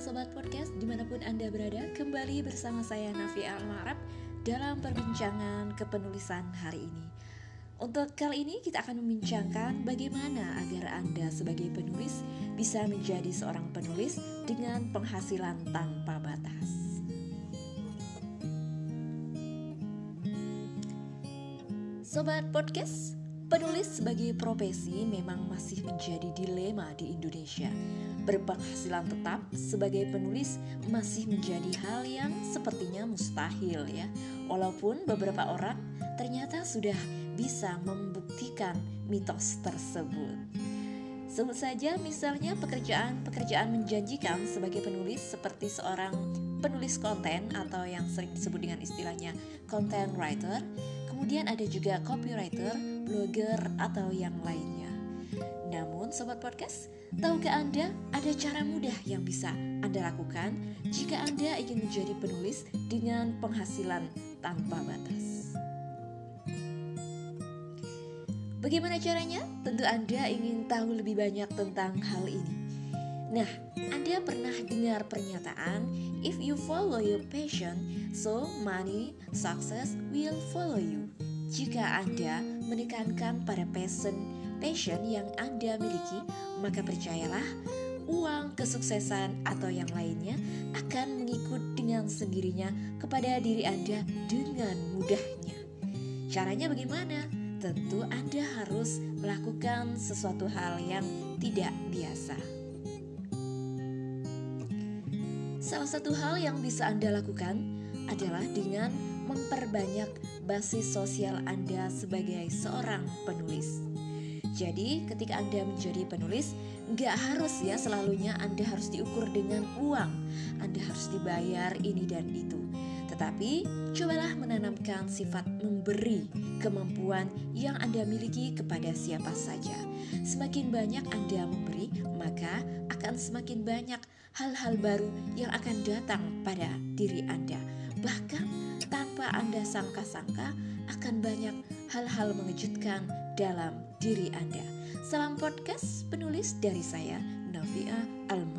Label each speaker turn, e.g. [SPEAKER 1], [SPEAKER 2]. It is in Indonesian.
[SPEAKER 1] Sobat Podcast di mana pun Anda berada Kembali bersama saya Nafi Al-Ma'rab Dalam perbincangan kepenulisan hari ini Untuk kali ini kita akan membincangkan Bagaimana agar Anda sebagai penulis Bisa menjadi seorang penulis Dengan penghasilan tanpa batas Sobat Podcast Penulis sebagai profesi memang masih menjadi dilema di Indonesia. Berpenghasilan tetap sebagai penulis masih menjadi hal yang sepertinya mustahil ya. Walaupun beberapa orang ternyata sudah bisa membuktikan mitos tersebut. Sebut saja misalnya pekerjaan-pekerjaan menjanjikan sebagai penulis seperti seorang penulis konten atau yang sering disebut dengan istilahnya content writer. Kemudian ada juga copywriter, blogger, atau yang lainnya. Namun Sobat Podcast, tahukah Anda ada cara mudah yang bisa Anda lakukan jika Anda ingin menjadi penulis dengan penghasilan tanpa batas? Bagaimana caranya? Tentu Anda ingin tahu lebih banyak tentang hal ini. Nah, Anda pernah dengar pernyataan, "If you follow your passion, so money, success will follow you." Jika Anda menekankan pada passion, passion yang Anda miliki, maka percayalah, uang, kesuksesan, atau yang lainnya akan mengikut dengan sendirinya kepada diri Anda dengan mudahnya. Caranya bagaimana? Tentu Anda harus melakukan sesuatu hal yang tidak biasa. Salah satu hal yang bisa Anda lakukan adalah dengan memperbanyak basis sosial Anda sebagai seorang penulis. Jadi ketika Anda menjadi penulis, nggak harus ya selalunya Anda harus diukur dengan uang. Anda harus dibayar ini dan itu. Tetapi cobalah menanamkan sifat memberi kemampuan yang Anda miliki kepada siapa saja. Semakin banyak Anda memberi, maka akan semakin banyak hal-hal baru yang akan datang pada diri Anda. Bahkan tanpa Anda sangka-sangka akan banyak hal-hal mengejutkan dalam diri Anda. Salam podcast penulis dari saya, Novia Al-Ma'rab.